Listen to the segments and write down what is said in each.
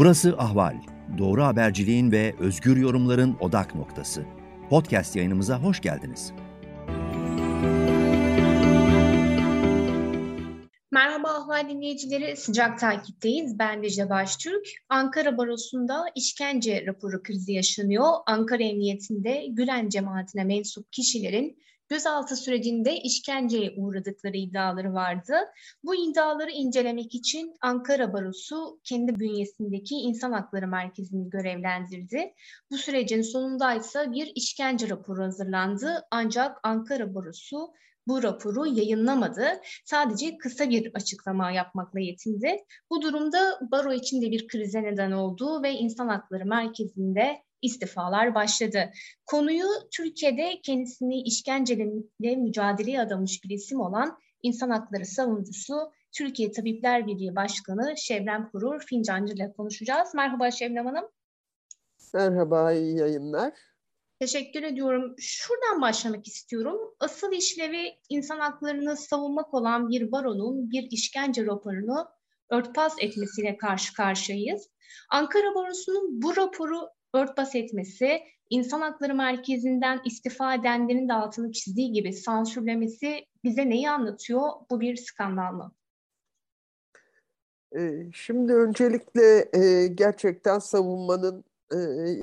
Burası Ahval. Doğru haberciliğin ve özgür yorumların odak noktası. Podcast yayınımıza hoş geldiniz. Merhaba Ahval dinleyicileri, sıcak takipteyiz. Ben Dicle Baştürk. Ankara Barosu'nda işkence raporu krizi yaşanıyor. Ankara Emniyetinde Gülen cemaatine mensup kişilerin gözaltı sürecinde işkenceye uğradıkları iddiaları vardı. Bu iddiaları incelemek için Ankara Barosu kendi bünyesindeki İnsan Hakları Merkezi'ni görevlendirdi. Bu sürecin sonundaysa bir işkence raporu hazırlandı. Ancak Ankara Barosu bu raporu yayınlamadı. Sadece kısa bir açıklama yapmakla yetindi. Bu durumda baro içinde bir krize neden oldu ve İnsan Hakları Merkezi'nde istifalar başladı. Konuyu Türkiye'de kendisini işkenceyle mücadeleye adamış bir isim olan insan hakları savunucusu Türkiye Tabipler Birliği Başkanı Şevlem Kurur Fincancı ile konuşacağız. Merhaba Şevlem Hanım. Merhaba, iyi yayınlar. Teşekkür ediyorum. Şuradan başlamak istiyorum. Asıl işlevi insan haklarını savunmak olan bir baronun bir işkence raporunu örtbas etmesiyle karşı karşıyayız. Ankara Barosu'nun bu raporu örtbas etmesi, insan hakları merkezinden istifa edenlerin de altını çizdiği gibi sansürlemesi bize neyi anlatıyor? Bu bir skandal mı? Şimdi öncelikle gerçekten savunmanın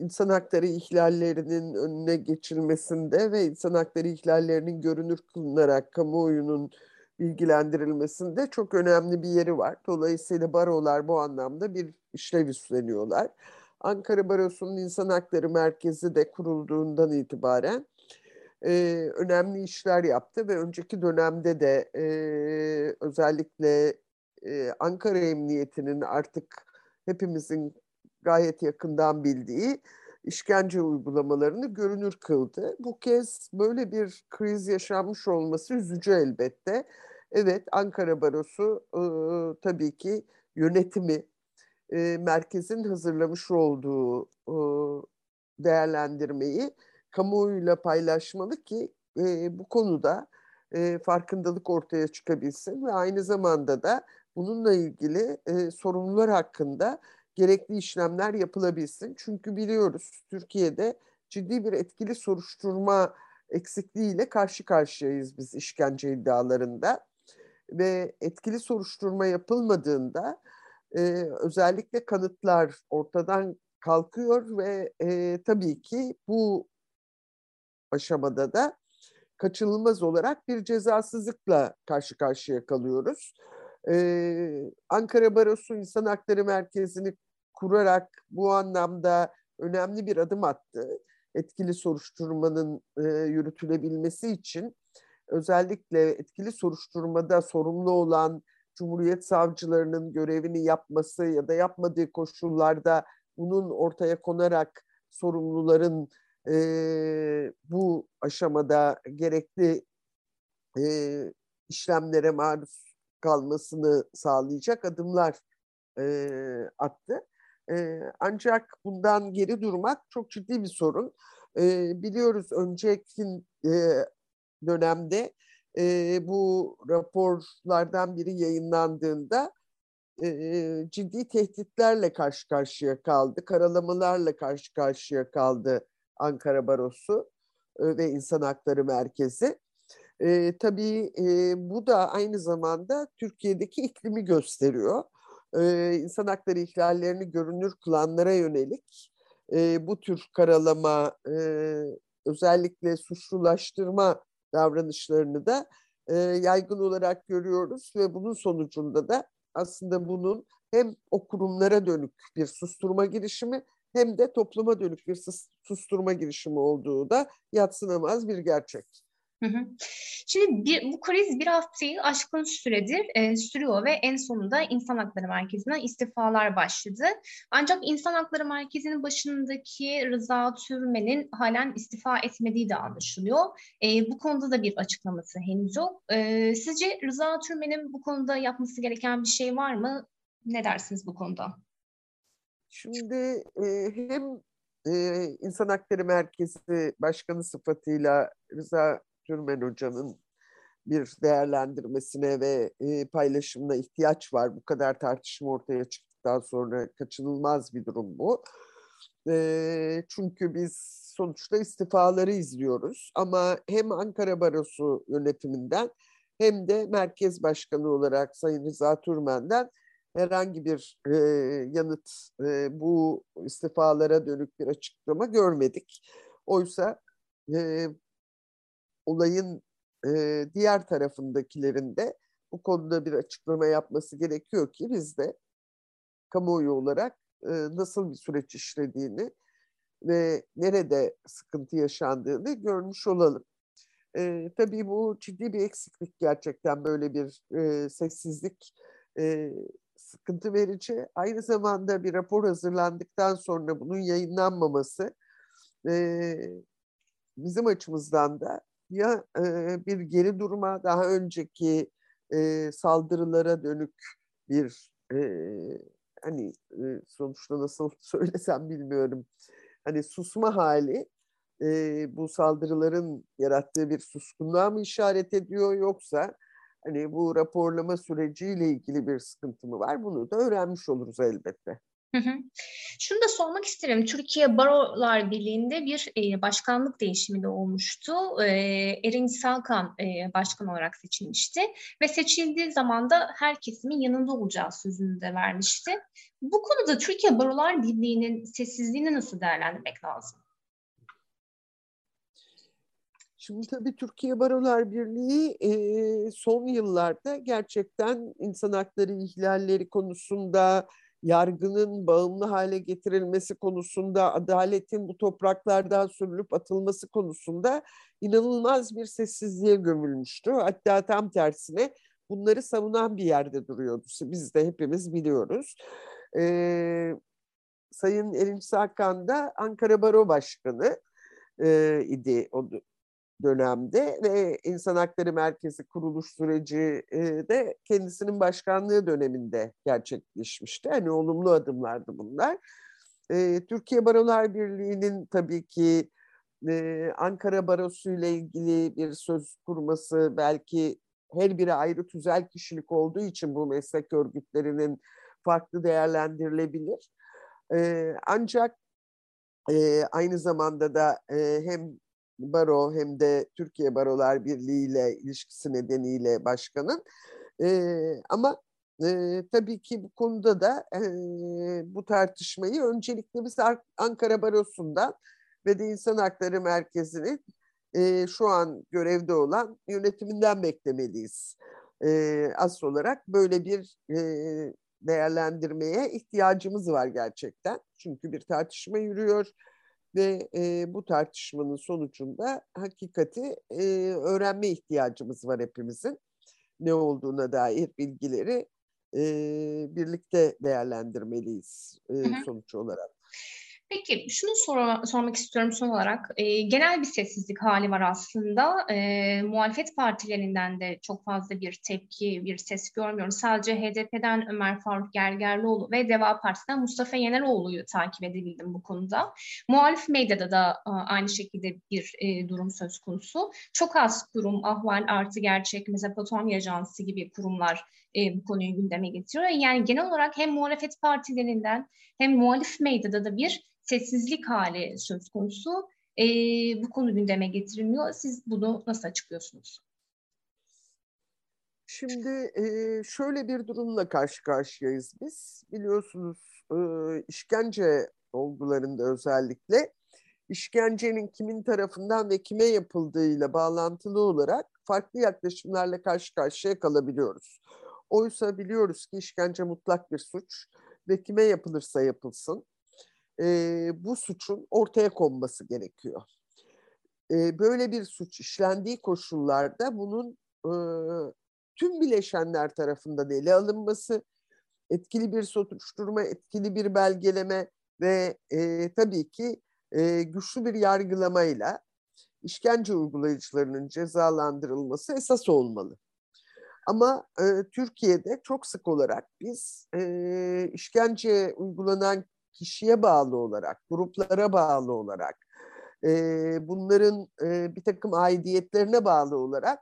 insan hakları ihlallerinin önüne geçilmesinde ve insan hakları ihlallerinin görünür kılınarak kamuoyunun bilgilendirilmesinde çok önemli bir yeri var. Dolayısıyla barolar bu anlamda bir işlev üstleniyorlar. Ankara Barosu'nun İnsan Hakları Merkezi de kurulduğundan itibaren e, önemli işler yaptı ve önceki dönemde de e, özellikle e, Ankara Emniyeti'nin artık hepimizin gayet yakından bildiği işkence uygulamalarını görünür kıldı. Bu kez böyle bir kriz yaşanmış olması üzücü elbette. Evet Ankara Barosu e, tabii ki yönetimi e, merkezin hazırlamış olduğu e, değerlendirmeyi kamuoyuyla paylaşmalı ki e, bu konuda e, farkındalık ortaya çıkabilsin ve aynı zamanda da bununla ilgili e, sorunlar hakkında gerekli işlemler yapılabilsin. Çünkü biliyoruz Türkiye'de ciddi bir etkili soruşturma eksikliğiyle karşı karşıyayız biz işkence iddialarında ve etkili soruşturma yapılmadığında e, özellikle kanıtlar ortadan kalkıyor ve e, tabii ki bu aşamada da kaçınılmaz olarak bir cezasızlıkla karşı karşıya kalıyoruz. Ee, Ankara Barosu İnsan Hakları Merkezi'ni kurarak bu anlamda önemli bir adım attı. Etkili soruşturmanın e, yürütülebilmesi için özellikle etkili soruşturmada sorumlu olan Cumhuriyet savcılarının görevini yapması ya da yapmadığı koşullarda bunun ortaya konarak sorumluların e, bu aşamada gerekli e, işlemlere maruz kalmasını sağlayacak adımlar e, attı. E, ancak bundan geri durmak çok ciddi bir sorun. E, biliyoruz önceki e, dönemde e, bu raporlardan biri yayınlandığında e, ciddi tehditlerle karşı karşıya kaldı, karalamalarla karşı karşıya kaldı Ankara Barosu e, ve İnsan Hakları Merkezi. E, tabii e, bu da aynı zamanda Türkiye'deki iklimi gösteriyor. E, insan hakları ihlallerini görünür kılanlara yönelik e, bu tür karalama, e, özellikle suçlulaştırma davranışlarını da e, yaygın olarak görüyoruz ve bunun sonucunda da aslında bunun hem o kurumlara dönük bir susturma girişimi hem de topluma dönük bir susturma girişimi olduğu da yatsınamaz bir gerçek. Şimdi bir, bu kriz bir haftayı aşkın süredir e, sürüyor ve en sonunda İnsan Hakları Merkezi'nden istifalar başladı. Ancak İnsan Hakları Merkezi'nin başındaki Rıza Türmen'in halen istifa etmediği de anlaşılıyor. E, bu konuda da bir açıklaması henüz yok. E, sizce Rıza Türmen'in bu konuda yapması gereken bir şey var mı? Ne dersiniz bu konuda? Şimdi e, hem e, İnsan Hakları Merkezi Başkanı sıfatıyla Rıza Türmen Hoca'nın bir değerlendirmesine ve e, paylaşımına ihtiyaç var. Bu kadar tartışma ortaya çıktı yaptıktan sonra kaçınılmaz bir durum bu. E, çünkü biz sonuçta istifaları izliyoruz ama hem Ankara Barosu yönetiminden hem de Merkez Başkanı olarak Sayın Rıza Türmen'den herhangi bir e, yanıt e, bu istifalara dönük bir açıklama görmedik. Oysa e, olayın e, diğer tarafındakilerin de bu konuda bir açıklama yapması gerekiyor ki biz de kamuoyu olarak e, nasıl bir süreç işlediğini ve nerede sıkıntı yaşandığını görmüş olalım. E, tabii bu ciddi bir eksiklik gerçekten böyle bir e, sessizlik e, sıkıntı verici. Aynı zamanda bir rapor hazırlandıktan sonra bunun yayınlanmaması e, bizim açımızdan da ya e, bir geri durma daha önceki e, saldırılara dönük bir e, hani e, sonuçta nasıl söylesem bilmiyorum hani susma hali e, bu saldırıların yarattığı bir suskunluğa mı işaret ediyor yoksa hani bu raporlama süreciyle ilgili bir sıkıntı mı var bunu da öğrenmiş oluruz elbette. Şunu da sormak isterim. Türkiye Barolar Birliği'nde bir e, başkanlık değişimi de olmuştu. E, Salkan e, başkan olarak seçilmişti ve seçildiği zaman da her kesimin yanında olacağı sözünü de vermişti. Bu konuda Türkiye Barolar Birliği'nin sessizliğini nasıl değerlendirmek lazım? Şimdi tabii Türkiye Barolar Birliği e, son yıllarda gerçekten insan hakları ihlalleri konusunda, yargının bağımlı hale getirilmesi konusunda, adaletin bu topraklardan sürülüp atılması konusunda inanılmaz bir sessizliğe gömülmüştü. Hatta tam tersine bunları savunan bir yerde duruyordu. Biz de hepimiz biliyoruz. Ee, Sayın Erinç Sakan da Ankara Baro Başkanı e, idi o dönemde ve İnsan Hakları Merkezi kuruluş süreci de kendisinin başkanlığı döneminde gerçekleşmişti. Yani olumlu adımlardı bunlar. Türkiye Barolar Birliği'nin tabii ki Ankara Barosu ile ilgili bir söz kurması belki her biri ayrı tüzel kişilik olduğu için bu meslek örgütlerinin farklı değerlendirilebilir. Ancak aynı zamanda da hem baro hem de Türkiye Barolar Birliği ile ilişkisi nedeniyle başkanın. E, ama e, tabii ki bu konuda da e, bu tartışmayı öncelikle biz Ankara Barosu'ndan ve de İnsan Hakları Merkezi'nin e, şu an görevde olan yönetiminden beklemeliyiz. E, asıl olarak böyle bir e, değerlendirmeye ihtiyacımız var gerçekten. Çünkü bir tartışma yürüyor ve e, bu tartışmanın sonucunda hakikati e, öğrenme ihtiyacımız var hepimizin. Ne olduğuna dair bilgileri e, birlikte değerlendirmeliyiz e, sonuç olarak. Peki şunu sor sormak istiyorum son olarak. E, genel bir sessizlik hali var aslında. E, muhalefet partilerinden de çok fazla bir tepki, bir ses görmüyorum. Sadece HDP'den Ömer Faruk Gergerlioğlu ve Deva Partisi'den Mustafa Yeneroğlu'yu takip edebildim bu konuda. Muhalif medyada da a, aynı şekilde bir e, durum söz konusu. Çok az kurum, Ahval Artı Gerçek, Mezopotamya Ajansı gibi kurumlar e, bu konuyu gündeme getiriyor. Yani genel olarak hem muhalefet partilerinden hem muhalif medyada da bir sessizlik hali söz konusu. E, bu konu gündeme getirilmiyor. Siz bunu nasıl açıklıyorsunuz? Şimdi e, şöyle bir durumla karşı karşıyayız biz. Biliyorsunuz e, işkence olgularında özellikle işkencenin kimin tarafından ve kime yapıldığıyla bağlantılı olarak farklı yaklaşımlarla karşı karşıya kalabiliyoruz. Oysa biliyoruz ki işkence mutlak bir suç ve kime yapılırsa yapılsın e, bu suçun ortaya konması gerekiyor. E, böyle bir suç işlendiği koşullarda bunun e, tüm bileşenler tarafından ele alınması, etkili bir soruşturma, etkili bir belgeleme ve e, tabii ki e, güçlü bir yargılamayla işkence uygulayıcılarının cezalandırılması esas olmalı. Ama e, Türkiye'de çok sık olarak biz e, işkence uygulanan kişiye bağlı olarak, gruplara bağlı olarak, e, bunların e, bir takım aidiyetlerine bağlı olarak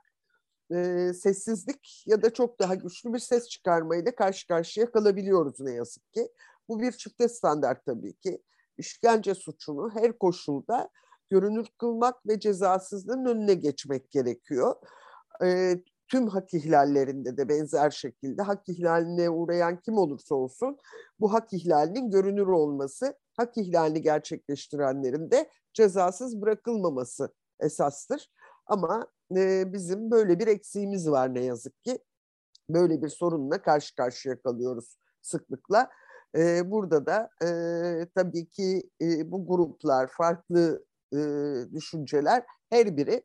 e, sessizlik ya da çok daha güçlü bir ses çıkarmayla karşı karşıya kalabiliyoruz ne yazık ki. Bu bir çifte standart tabii ki. İşkence suçunu her koşulda görünür kılmak ve cezasızlığın önüne geçmek gerekiyor. E, tüm hak ihlallerinde de benzer şekilde hak ihlaline uğrayan kim olursa olsun bu hak ihlalinin görünür olması, hak ihlalini gerçekleştirenlerin de cezasız bırakılmaması esastır. Ama e, bizim böyle bir eksiğimiz var ne yazık ki. Böyle bir sorunla karşı karşıya kalıyoruz sıklıkla. E, burada da e, tabii ki e, bu gruplar, farklı e, düşünceler her biri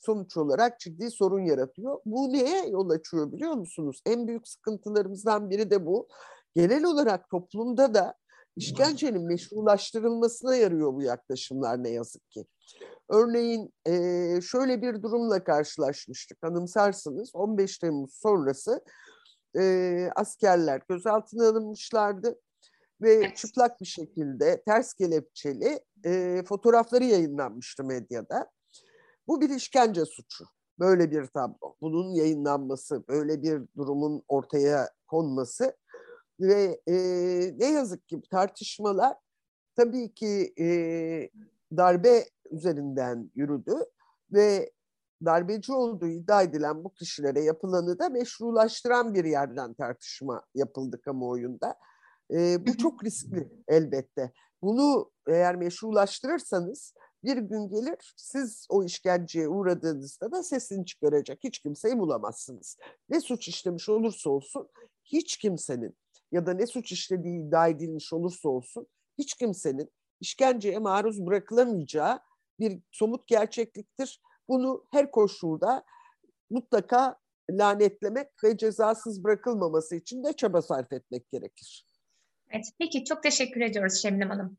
sonuç olarak ciddi sorun yaratıyor. Bu neye yol açıyor biliyor musunuz? En büyük sıkıntılarımızdan biri de bu. Genel olarak toplumda da işkencenin meşrulaştırılmasına yarıyor bu yaklaşımlar ne yazık ki. Örneğin şöyle bir durumla karşılaşmıştık. Anımsarsınız 15 Temmuz sonrası askerler gözaltına alınmışlardı ve çıplak bir şekilde ters kelepçeli fotoğrafları yayınlanmıştı medyada. Bu bir işkence suçu. Böyle bir tablo. Bunun yayınlanması, böyle bir durumun ortaya konması ve e, ne yazık ki tartışmalar tabii ki e, darbe üzerinden yürüdü ve darbeci olduğu iddia edilen bu kişilere yapılanı da meşrulaştıran bir yerden tartışma yapıldı kamuoyunda. E, bu çok riskli elbette. Bunu eğer meşrulaştırırsanız bir gün gelir siz o işkenceye uğradığınızda da sesini çıkaracak hiç kimseyi bulamazsınız. Ne suç işlemiş olursa olsun hiç kimsenin ya da ne suç işlediği iddia edilmiş olursa olsun hiç kimsenin işkenceye maruz bırakılamayacağı bir somut gerçekliktir. Bunu her koşulda mutlaka lanetlemek ve cezasız bırakılmaması için de çaba sarf etmek gerekir. Evet, peki çok teşekkür ediyoruz Şeminem Hanım.